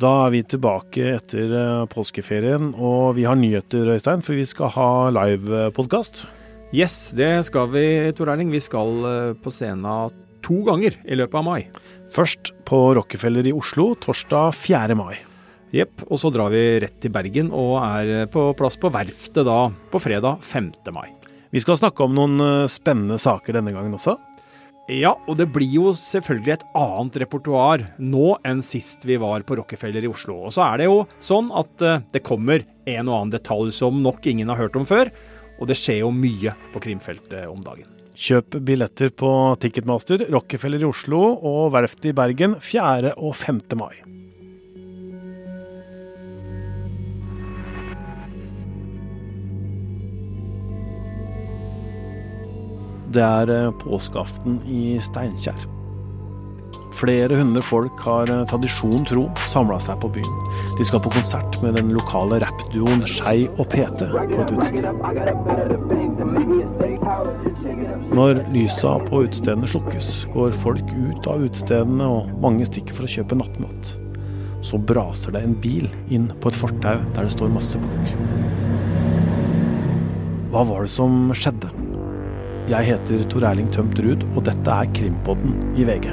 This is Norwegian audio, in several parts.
Da er vi tilbake etter eh, påskeferien, og vi har nyheter, Øystein, for vi skal ha livepodkast. Yes, det skal vi, Tor Erling. Vi skal eh, på scenen to ganger i løpet av mai. Først på Rockefeller i Oslo torsdag 4. mai. Jepp. Og så drar vi rett til Bergen og er på plass på Verftet da på fredag 5. mai. Vi skal snakke om noen eh, spennende saker denne gangen også. Ja, og det blir jo selvfølgelig et annet repertoar nå enn sist vi var på Rockefeller i Oslo. Og så er det jo sånn at uh, det kommer en og annen detalj som nok ingen har hørt om før. Og det skjer jo mye på krimfeltet om dagen. Kjøp billetter på Ticketmaster, Rockefeller i Oslo og Verftet i Bergen 4. og 5. mai. Det er eh, påskeaften i Steinkjer. Flere hundre folk har eh, tradisjon tro samla seg på byen. De skal på konsert med den lokale rappduoen Skei og PT på et utested. Når lysa på utestedene slukkes, går folk ut av utestedene, og mange stikker for å kjøpe nattmat. Så braser det en bil inn på et fortau der det står masse folk. Hva var det som skjedde? Jeg heter Tor Erling Tømt Ruud, og dette er Krimpodden i VG.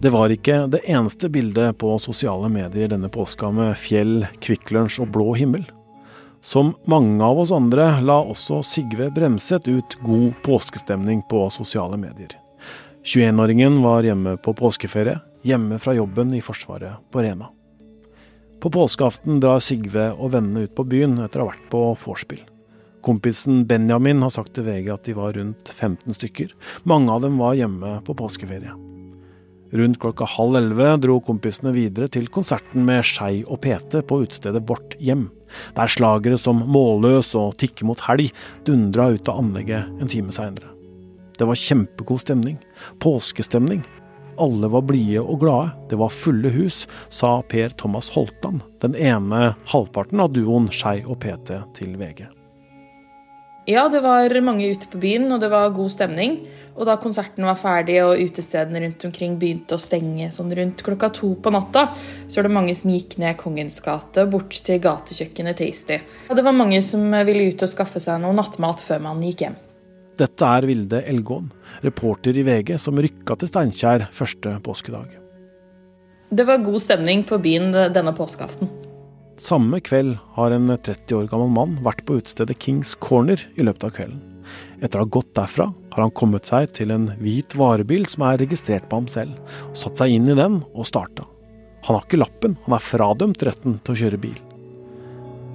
Det var ikke det eneste bildet på sosiale medier denne påska med fjell, Kvikk og blå himmel. Som mange av oss andre la også Sigve Bremset ut god påskestemning på sosiale medier. 21-åringen var hjemme på påskeferie, hjemme fra jobben i Forsvaret på Rena. På påskeaften drar Sigve og vennene ut på byen etter å ha vært på vorspiel. Kompisen Benjamin har sagt til VG at de var rundt 15 stykker. Mange av dem var hjemme på påskeferie. Rundt klokka halv elleve dro kompisene videre til konserten med Skei og PT på utestedet Vårt Hjem, der slagere som Målløs og Tikke mot helg dundra ut av anlegget en time seinere. Det var kjempegod stemning. Påskestemning. Alle var blide og glade. Det var fulle hus, sa Per Thomas Holtan, den ene halvparten av duoen Skei og PT til VG. Ja, det var mange ute på byen, og det var god stemning. Og da konserten var ferdig og utestedene rundt omkring begynte å stenge sånn rundt klokka to på natta, så var det mange som gikk ned Kongens gate bort til gatekjøkkenet Tasty. Og det var mange som ville ut og skaffe seg noe nattmat før man gikk hjem. Dette er Vilde Elgåen, reporter i VG som rykka til Steinkjer første påskedag. Det var god stemning på byen denne påskeaften. Samme kveld har en 30 år gammel mann vært på utestedet Kings Corner i løpet av kvelden. Etter å ha gått derfra har han kommet seg til en hvit varebil som er registrert på ham selv, satt seg inn i den og starta. Han har ikke lappen, han er fradømt retten til å kjøre bil.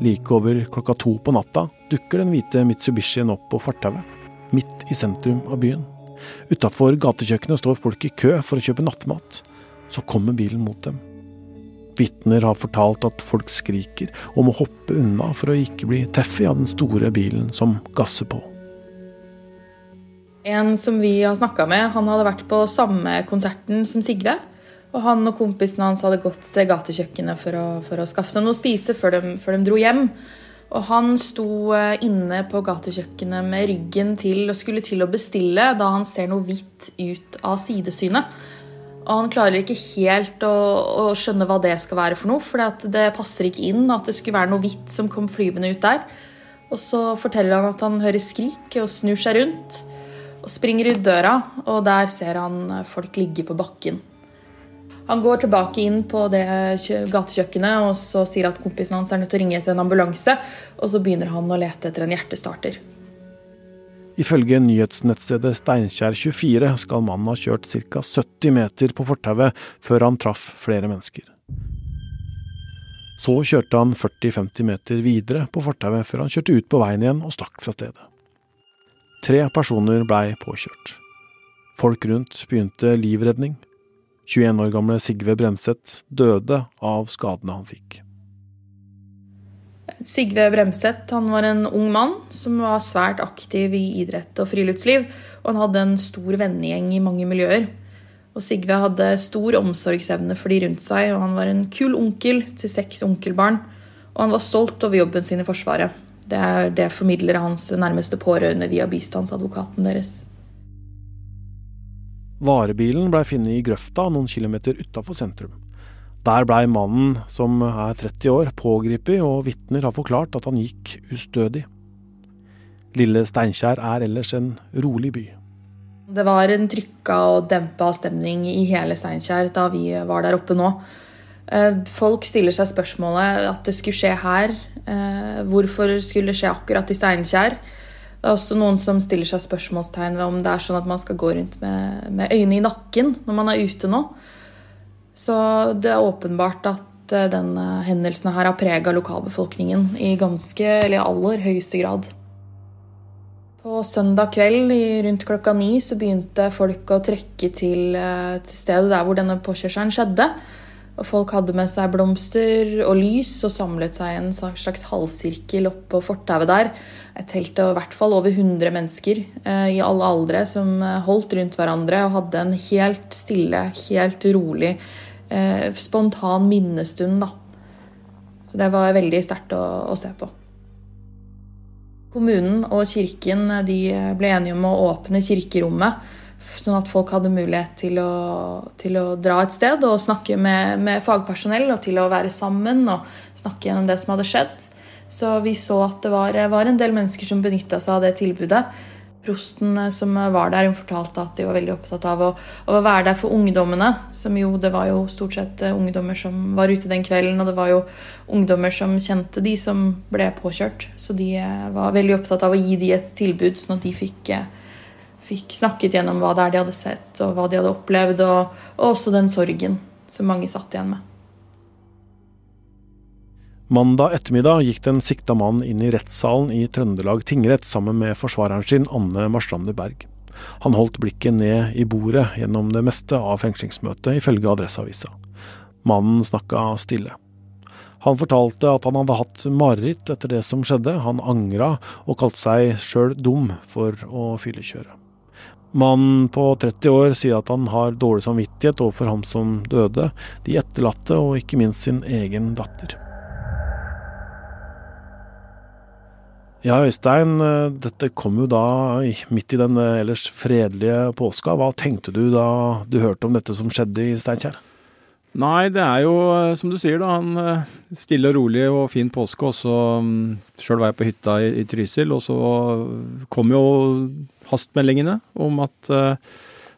Like over klokka to på natta dukker den hvite Mitsubishien opp på fortauet, midt i sentrum av byen. Utafor gatekjøkkenet står folk i kø for å kjøpe nattmat. Så kommer bilen mot dem. Vitner har fortalt at folk skriker og må hoppe unna for å ikke bli treffet av den store bilen som gasser på. En som vi har snakka med, han hadde vært på samme konserten som Sigve. Og han og kompisene hans hadde gått til gatekjøkkenet for å, for å skaffe seg noe å spise før de, før de, dro hjem. Og han sto eh, inne på gatekjøkkenet med ryggen til og skulle til å bestille da han ser noe hvitt ut av sidesynet. Og han klarer ikke helt å, å, skjønne hva det skal være for noe, for det passer ikke inn at det skulle være noe hvitt som kom flyvende ut der. Og så forteller han at han hører skrik og snur seg rundt og springer ut døra, og der ser han folk ligge på bakken. Han går tilbake inn på det gatekjøkkenet og så sier at kompisen hans er nødt til å ringe etter en ambulanse, og så begynner han å lete etter en hjertestarter. Ifølge nyhetsnettstedet Steinkjer24 skal mannen ha kjørt ca. 70 meter på fortauet før han traff flere mennesker. Så kjørte han 40-50 meter videre på fortauet før han kjørte ut på veien igjen og stakk fra stedet. Tre personer blei påkjørt. Folk rundt begynte livredning. 21 år gamle Sigve Bremset døde av skadene han fikk. Sigve Bremset han var en ung mann som var svært aktiv i idrett og friluftsliv. Og han hadde en stor vennegjeng i mange miljøer. Og Sigve hadde stor omsorgsevne for de rundt seg, og han var en kul onkel til seks onkelbarn. Og han var stolt over jobben sin i Forsvaret. Det er det formidler hans nærmeste pårørende via bistandsadvokaten deres. Varebilen blei funnet i grøfta noen kilometer utafor sentrum. Der blei mannen, som er 30 år, pågrepet, og vitner har forklart at han gikk ustødig. Lille Steinkjer er ellers en rolig by. Det var en trykka og dempa stemning i hele Steinkjer da vi var der oppe nå. Eh, folk stiller seg spørsmålet at det skulle skje her. Eh, hvorfor skulle det skje akkurat i Steinkjer? Det er også noen som stiller seg spørsmålstegn ved om det er sånn at man skal gå rundt med, med øynene i nakken når man er ute nå. Så det er åpenbart at eh, denne hendelsen her har prega lokalbefolkningen i ganske, eller aller høyeste grad. På søndag kveld rundt klokka ni så begynte folk å trekke til, eh, til stedet der hvor denne påkjørselen skjedde. Og folk hadde med seg blomster og lys og samlet seg i en slags halvsirkel oppå fortauet der. Et telt av i hvert fall over 100 mennesker eh, i alle aldre som eh, holdt rundt hverandre og hadde en helt stille, helt rolig, eh, spontan minnestund. da. Så det var veldig sterkt å, å, se på. Kommunen og kirken de ble enige om å åpne kirkerommet Sånn at folk hadde mulighet til å, til å dra et sted og snakke med, med, fagpersonell og til å være sammen og snakke gjennom det som hadde skjedd. Så vi så at det var, var en del mennesker som benytta seg av det tilbudet. Prosten eh, som var der, hun fortalte at de var veldig opptatt av å, å, være der for ungdommene. Som jo, det var jo stort sett eh, ungdommer som var ute den kvelden, og det var jo ungdommer som kjente de som ble påkjørt. Så de eh, var veldig opptatt av å gi de et tilbud, sånn at de fikk fikk snakket gjennom hva det er de hadde sett, og hva de hadde opplevd, og, og også den sorgen som mange satt igjen med. Mandag ettermiddag gikk den sikta mannen inn i rettssalen i Trøndelag tingrett sammen med forsvareren sin, Anne Marstrander Berg. Han holdt blikket ned i bordet gjennom det meste av fengslingsmøtet, ifølge Adresseavisa. Mannen snakka stille. Han fortalte at han hadde hatt mareritt etter det som skjedde, han angra og kalte seg sjøl dum for å fyllekjøre. Mannen på 30 år sier at han har dårlig samvittighet overfor ham som døde, de etterlatte og ikke minst sin egen datter. Ja, Øystein, dette kom jo da midt i den ellers fredelige påska. Hva tenkte du da du hørte om dette som skjedde i Steinkjer? Nei, det er jo som du sier, da. En eh, stille og rolig og fin påske. Og så mm, Sjøl var jeg på hytta i, i Trysil, og så kom jo hastmeldingene om at uh,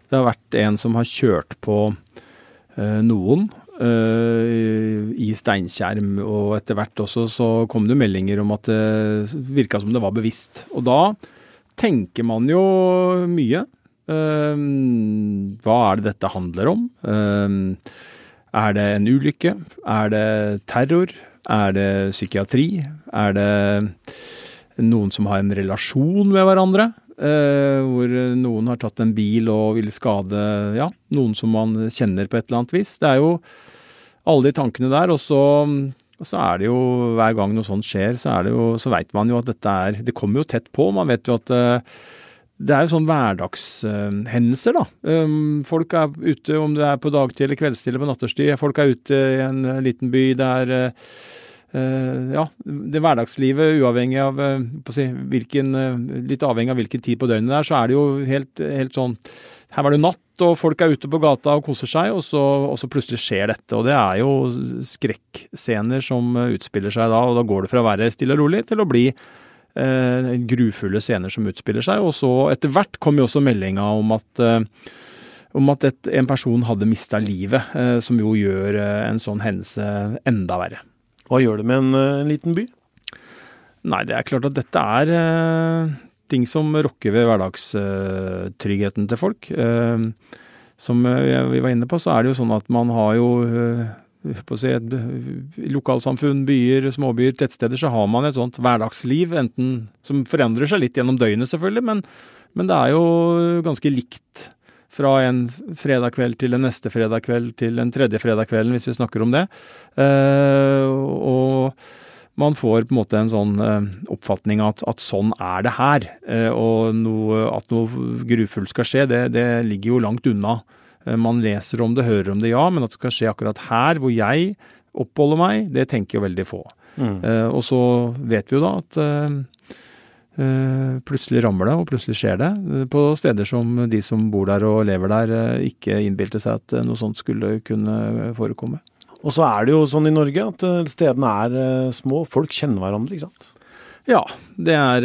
det har vært en som har kjørt på uh, noen uh, i Steinkjer. Og etter hvert også så kom det meldinger om at det virka som det var bevisst. Og da tenker man jo mye. hva er det dette handler om? er det en ulykke? Er det terror? Er det psykiatri? Er det noen som har en relasjon med hverandre? Uh, hvor noen har tatt en bil og vil skade ja, noen som man kjenner på et eller annet vis. Det er jo alle de tankene der. Og så, og så er det jo hver gang noe sånt skjer, så, er så veit man jo at dette er Det kommer jo tett på. Man vet jo at uh, det er jo sånn hverdagshendelser, uh, da. Um, folk er ute, om det er på dagtid eller kveldstid eller på natterstid, folk er ute i en liten by der Uh, ja, det hverdagslivet, uavhengig av uh, si, hvilken, uh, Litt avhengig av hvilken tid på døgnet det er, så er det jo helt, helt, sånn Her var det natt, og folk er ute på gata og koser seg, og så, og så plutselig skjer dette. Og det er jo skrekkscener som utspiller seg da, og da går det fra å være stille og rolig til å bli grufulle scener som utspiller seg. Og så etter hvert kom jo også meldinga om at om at et, en person hadde mista livet, som jo gjør en sånn hendelse enda verre. Hva gjør det med en, eh, en liten by? Nei, det er klart at dette er uh, ting som rokker ved hverdagstryggheten uh, til folk. Uh, som vi var inne på, så er det jo sånn at man har jo på å si, lokalsamfunn, byer, småbyer, tettsteder, så har man et sånt hverdagsliv, enten som forandrer seg litt gjennom døgnet, selvfølgelig, men, men det er jo ganske likt fra en fredag kveld til en neste fredag kveld til en tredje fredag kvelden, hvis vi snakker om det. Eh, og man får på en måte en sånn eh, oppfatning at, at, sånn er det her. Eh, og noe, at noe grufullt skal skje, det, det, ligger jo langt unna Man leser om det, hører om det, ja, men at det skal skje akkurat her hvor jeg oppholder meg, det tenker jo veldig få. Mm. Og så vet vi jo da at plutselig rammer det, og plutselig skjer det. På steder som de som bor der og lever der, ikke innbilte seg at noe sånt skulle kunne forekomme. Og så er det jo sånn i Norge at stedene er små. Folk kjenner hverandre, ikke sant? Ja, det er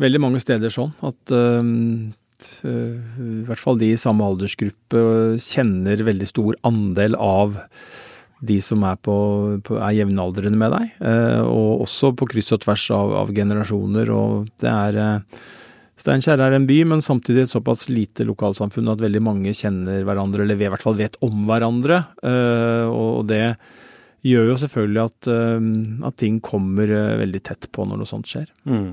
veldig mange steder sånn at i hvert fall de i samme aldersgruppe kjenner veldig stor andel av de som er, på, på, er jevnaldrende med deg, uh, og også på kryss og tvers av, av generasjoner. og det er uh, Steinkjer er en by, men samtidig et såpass lite lokalsamfunn at veldig mange kjenner hverandre, eller i hvert fall vet om hverandre. og det gjør jo selvfølgelig at, at ting kommer veldig tett på når noe sånt skjer. Mm.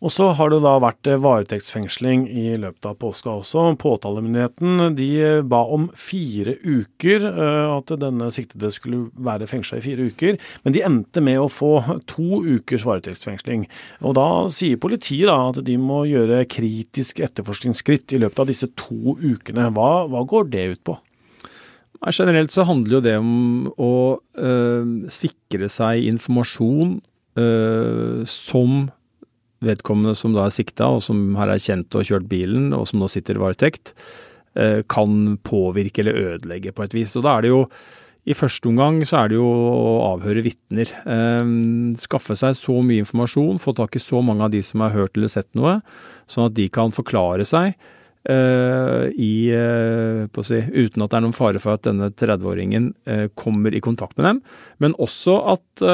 Og så har det da vært eh, varetektsfengsling i løpet av påska også. Påtalemyndigheten de eh, ba om fire uker, eh, at denne siktede skulle være fengsla i fire uker. Men de endte med å få to ukers varetektsfengsling. Og da sier politiet da at de må gjøre kritiske etterforskningsskritt i løpet av disse to ukene. Hva, hva går det ut på? Generelt så handler jo det om å øh, sikre seg informasjon øh, som vedkommende som da er sikta, og som har erkjent og kjørt bilen, og som nå sitter i varetekt, eh, kan påvirke eller ødelegge på et vis. Og da er det jo i første omgang så er det jo å avhøre vitner. Eh, skaffe seg så mye informasjon, få tak i så mange av de som har hørt eller sett noe, sånn at de kan forklare seg uh, i, si, uten at det er noen fare for at denne 30-åringen uh, kommer i kontakt med dem. Men også at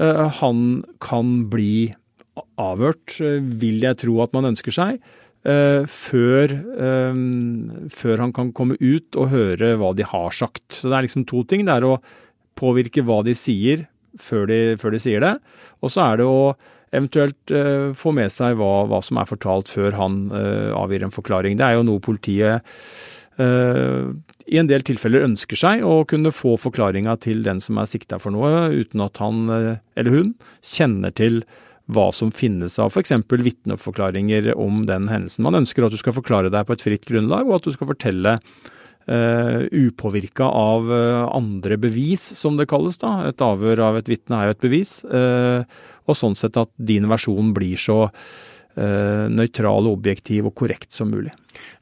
han kan bli avhørt, eh, vil jeg tro at man ønsker seg, uh, før, um, før, han kan komme ut og høre hva de har sagt. Så det er liksom to ting. Det er å påvirke hva de sier før de, før de sier det, og så er det å eventuelt uh, få med seg hva, hva, som er fortalt før han uh, avgir en forklaring. Det er jo noe politiet i en del tilfeller ønsker seg å kunne få forklaringa til den som er sikta for noe, uten at han eller hun kjenner til hva som finnes av f.eks. vitneforklaringer om den hendelsen. Man ønsker at du skal forklare deg på et fritt grunnlag, og at du skal fortelle uh, eh, upåvirka av uh, andre bevis, som det kalles. da. Et avhør av et vitne er jo et bevis. Uh, og sånn sett at din versjon blir så nøytral, objektiv og korrekt som mulig.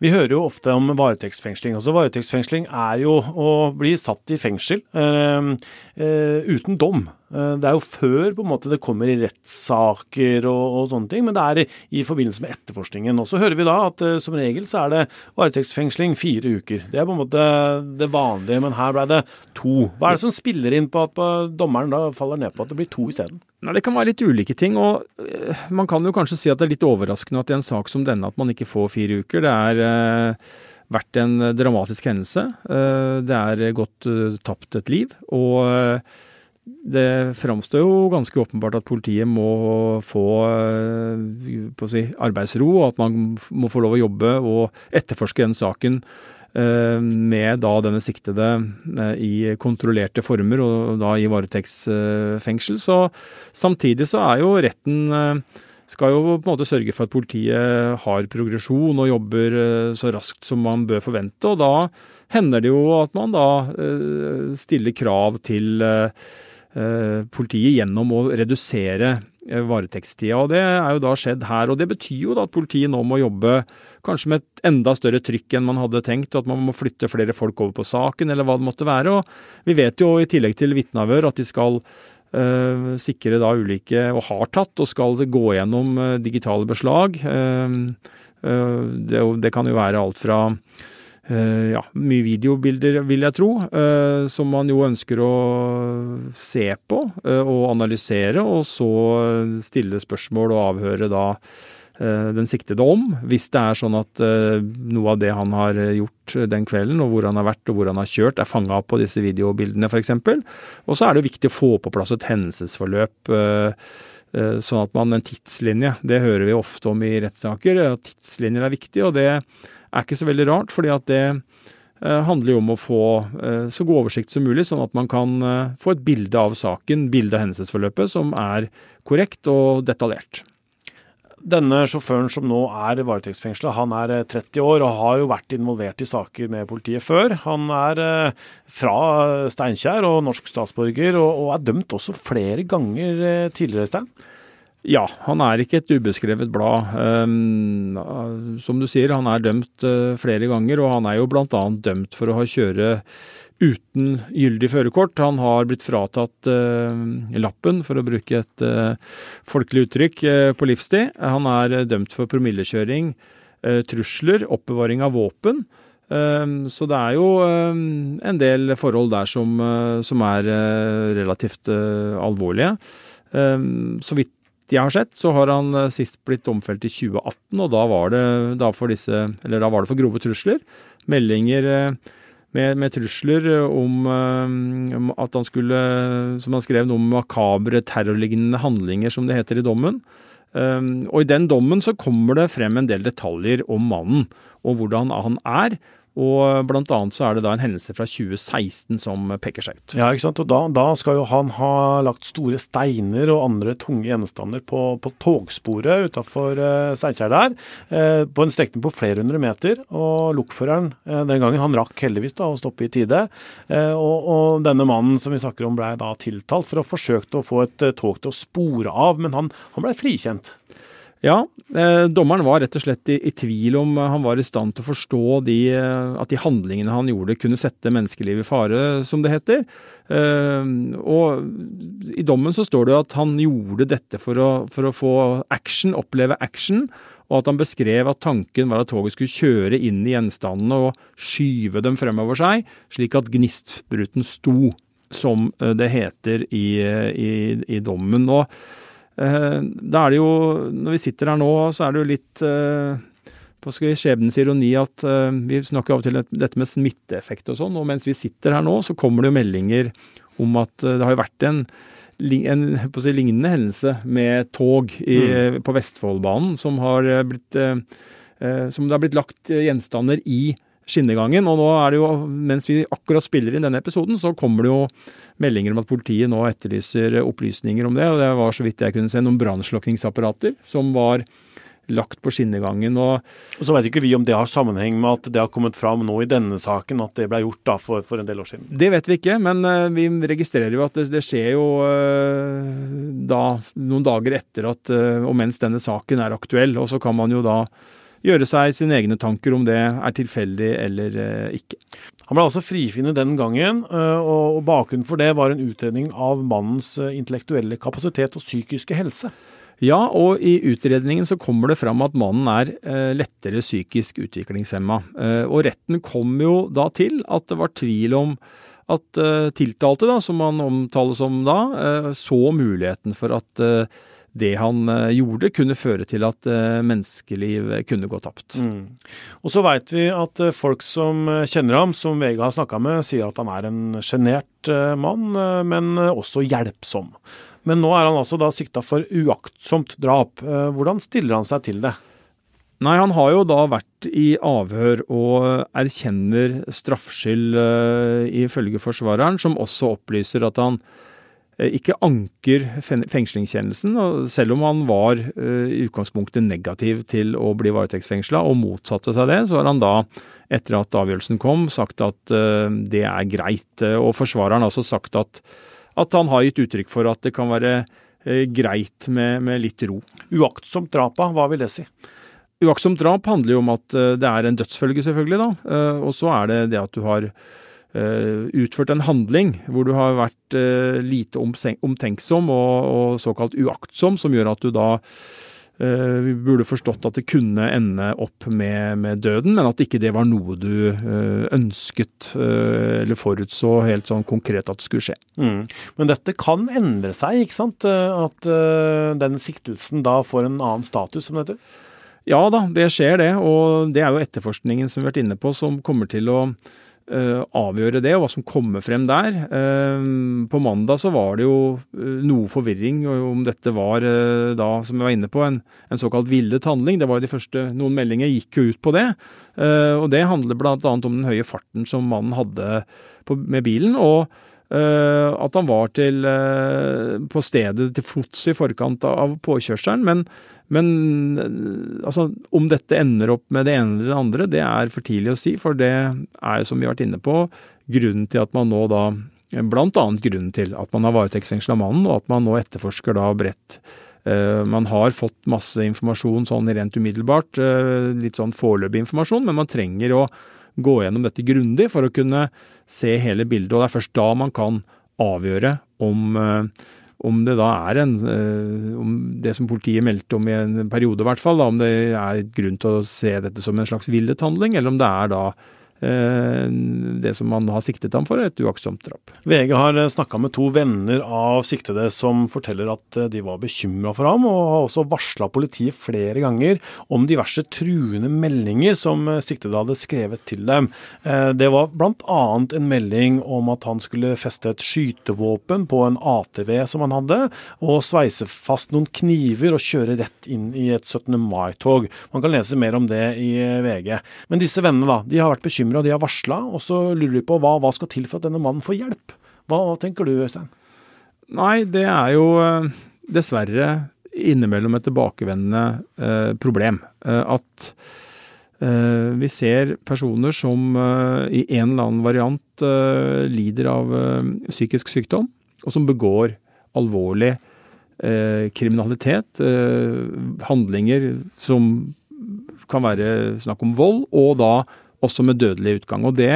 Vi hører jo ofte om varetektsfengsling. Altså Varetektsfengsling er jo å bli satt i fengsel uh, uh, uten dom. Uh, det er jo før på en måte det kommer i rettssaker og, og, sånne ting, men det er i, forbindelse med etterforskningen. Og så hører vi da at som regel så er det varetektsfengsling fire uker. Det er på en måte det vanlige, men her ble det to. Hva er det som spiller inn på at på dommeren da faller ned på at det blir to isteden? Det kan være litt ulike ting, og man kan jo kanskje si at det er litt overraskende at i en sak som denne at man ikke får fire uker. Det er eh, vært en dramatisk hendelse. Eh, det er gått eh, tapt et liv. Og det framstår jo ganske åpenbart at politiet må få si, arbeidsro, og at man må få lov å jobbe og etterforske den saken med da denne siktede i kontrollerte former, og da i varetektsfengsel. Så samtidig så er jo retten skal jo på en måte sørge for at politiet har progresjon og jobber eh, så raskt som man bør forvente. Og da hender det jo at man da eh, stiller krav til eh, politiet gjennom å redusere varetektstida. Og det er jo da skjedd her. Og det betyr jo da at politiet nå må jobbe kanskje med et enda større trykk enn man hadde tenkt, og at man må flytte flere folk over på saken, eller hva det måtte være. Og vi vet jo i tillegg til vitneavhør at de skal sikre da ulike, og har tatt, og skal gå gjennom uh, digitale beslag. Uh, det, det, kan jo være alt fra ja, mye videobilder, vil jeg tro, som man jo ønsker å se på og analysere, og så stille spørsmål og avhøre da Eh, den siktede om, hvis det er sånn at eh, noe av det han har gjort den kvelden, og hvor han har vært og hvor han har kjørt, er fanga opp på disse videobildene f.eks. Og så er det viktig å få på plass et hendelsesforløp. Eh, sånn at man en tidslinje, det hører vi ofte om i rettssaker. at Tidslinjer er viktig, og det er ikke så veldig rart, fordi at det handler jo om å få så god oversikt som mulig, sånn at man kan få et bilde av saken, bilde av hendelsesforløpet, som er korrekt og detaljert. Denne sjåføren som nå er varetektsfengsla, han er 30 år og har jo vært involvert i saker med politiet før. Han er fra Steinkjer og norsk statsborger, og er dømt også flere ganger tidligere, Stein? Ja, han er ikke et ubeskrevet blad. Um, som du sier, han er dømt flere ganger, og han er jo bl.a. dømt for å ha kjøre uten gyldig førerkort. Han har blitt fratatt eh, lappen, for å bruke et eh, folkelig uttrykk, på livstid. Han er dømt for promillekjøring, trusler, oppbevaring av våpen. Um, så det er jo um, en del forhold der som, som er relativt alvorlige. Så vidt jeg har sett, så har han eh, sist blitt domfelt i 2018, og da var det, da for, disse, da var det for grove trusler. Meldinger eh, med, med trusler om, eh, om, at han skulle, som han skrev, noe om makabre, terrorlignende handlinger, som det heter i dommen. Og i den dommen så kommer det frem en del detaljer om mannen, og hvordan han er. Og blant annet så er det da en hendelse fra 2016 som peker seg ut. Ja, ikke sant. Og da, da skal jo han ha lagt store steiner og andre tunge gjenstander på, på togsporet utafor eh, Steinkjer der, eh, på en strekning på flere hundre meter. Og lokføreren eh, den gangen, han rakk heldigvis da å stoppe i tide. Uh, og, og, denne mannen som vi snakker om, blei da tiltalt for å ha forsøkt å få et tog til å spore av, men han, han blei frikjent. Ja, eh, dommeren var rett og slett i, i, tvil om han var i stand til å forstå de, eh, at de handlingene han gjorde kunne sette menneskeliv i fare, som det heter. Eh, og i dommen så står det at han gjorde dette for å, for å få action, oppleve action, og at han beskrev at tanken var at toget skulle kjøre inn i gjenstandene og skyve dem fremover seg, slik at gnistbruten sto, som eh, det heter i, eh, i, i dommen. Og Eh, da er det jo, når vi sitter her nå, så er det jo litt eh, på skjebnens ironi at uh, vi snakker av og til dette med smitteeffekt og sånn, og mens vi sitter her nå, så kommer det jo meldinger om at det har jo vært en, en si, lignende hendelse med tog i, mm. på Vestfoldbanen som har blitt som det har blitt lagt gjenstander i skinnegangen. Og nå er det jo, mens vi akkurat spiller inn denne episoden, så kommer det jo meldinger om at politiet nå etterlyser opplysninger om det. Og det var så vidt jeg kunne se noen brannslukningsapparater som var lagt på skinnegangen. Og, og Så vet ikke vi om det har sammenheng med at det har kommet fram nå i denne saken, at det ble gjort da for, for en del år siden? Det vet vi ikke, men uh, vi registrerer jo at det, det skjer jo uh, da noen dager etter at, uh, og mens denne saken er aktuell. Og så kan man jo da gjøre seg sine egne tanker om det er tilfeldig eller eh, ikke. Han ble altså frifunnet den gangen, eh, og bakgrunnen for det var en utredning av mannens eh, intellektuelle kapasitet og psykiske helse. Ja, og i utredningen så kommer det fram at mannen er lettere psykisk utviklingshemma. og retten kom jo da til at det var tvil om at tiltalte, da, som man omtales som da, så muligheten for at det han eh, gjorde, kunne føre til at eh, menneskeliv kunne gå tapt. Mm. Og så veit vi at eh, folk som kjenner ham, som VG har snakka med, sier at han er en sjenert mann, men også hjelpsom. Men nå er han altså da sikta for uaktsomt drap. Hvordan stiller han seg til det? Nei, han har jo da vært i avhør og erkjenner straffskyld, ifølge forsvareren, som også opplyser at han ikke anker fengslingskjennelsen, selv om han var eh, i utgangspunktet negativ til å bli varetektsfengsla og motsatte seg det, så har han da, etter at avgjørelsen kom, sagt at eh, det er greit. Og forsvareren har også sagt at, at han har gitt uttrykk for at det kan være greit med, med litt ro. Uaktsomt drap, hva vil det si? Uaktsomt drap handler jo om at det er en dødsfølge, selvfølgelig, da. Og så er det det at du har Eh, utført en handling hvor du har vært eh, lite omtenksom og, og, såkalt uaktsom, som gjør at du da eh, vi burde forstått at det kunne ende opp med, med, døden, men at ikke det var noe du ønsket eller forutså helt sånn konkret at det skulle skje. Mm. Men dette kan endre seg, ikke sant? At den siktelsen da får en annen status, som det heter? Ja da, det skjer det. Og det er jo etterforskningen som vi har vært inne på, som kommer til å avgjøre det, og hva som kommer frem der. Uh, på mandag så var det jo uh, noe forvirring om dette var da, som vi var inne på, en, en såkalt villet handling. Det var jo de første, Noen meldinger gikk jo ut på det. og det handler bl.a. om den høye farten som mannen hadde på, med bilen. og at han var til, på stedet til fots i forkant av påkjørselen. Men, men uh, altså, om dette ender opp med det ene eller det andre, det er for tidlig å si. For det er jo, som vi har vært inne på, grunnen til at man nå da Blant annet grunnen til at man har varetektsfengsla mannen, og at man nå etterforsker da bredt. Man har fått masse informasjon sånn rent umiddelbart, litt sånn foreløpig informasjon, men man trenger å gå gjennom dette grundig for å kunne se hele bildet. Og det er først da man kan avgjøre om, eh, om det da er en eh, Om det som politiet meldte om i en periode, i hvert fall, da, om det er grunn til å se dette som en slags villet handling, eller om det er da det som man har siktet ham for, et uaktsomt drap. VG har eh, snakka med to venner av siktede som forteller at eh, de var bekymra for ham, og har også varsla politiet flere ganger om diverse truende meldinger som siktede hadde skrevet til dem. Det var bl.a. en melding om at han skulle feste et skytevåpen på en ATV som han hadde, og sveise fast noen kniver og kjøre rett inn i et 17. mai-tog. Man kan lese mer om det i VG. Men disse vennene da, de har vært bekymra bekymra, de har varsla, og så lurer de på hva, hva, skal til for at denne mannen får hjelp. Hva, hva tenker du, Øystein? Nei, det er jo eh, dessverre innimellom et tilbakevendende eh, problem. Eh, at eh, vi ser personer som eh, i en eller annen variant eh, lider av psykisk sykdom, og som begår alvorlig kriminalitet. handlinger som kan være snakk om vold, og da også med dødelig utgang. Og det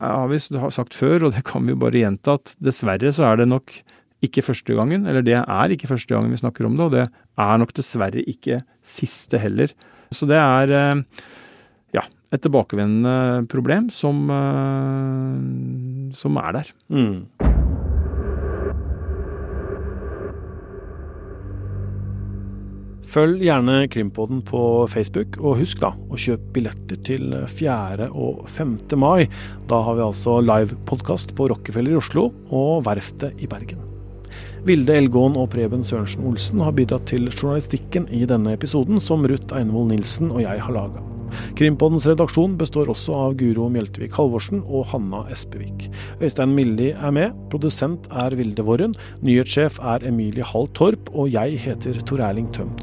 har vi sagt før, og det kan vi jo bare gjenta, at dessverre så er det nok ikke første gangen, eller det er ikke første gangen vi snakker om det, og det er nok dessverre ikke siste heller. Så det er eh, ja, et tilbakevendende problem som, eh, som er der. Mm. Følg gjerne Krimpodden på Facebook, og husk da å kjøpe billetter til 4. og 5. mai. Da har vi altså livepodkast på Rockefeller i Oslo og Verftet i Bergen. Vilde Elgåen og Preben Sørensen Olsen har bidratt til journalistikken i denne episoden, som Ruth Einevold Nilsen og jeg har laga. Krimpoddens redaksjon består også av Guro Mjeltevik Halvorsen og Hanna Espevik. Øystein Milli er med, produsent er Vilde Worren, nyhetssjef er Emilie Hall Torp, og jeg heter Tor Erling Tømt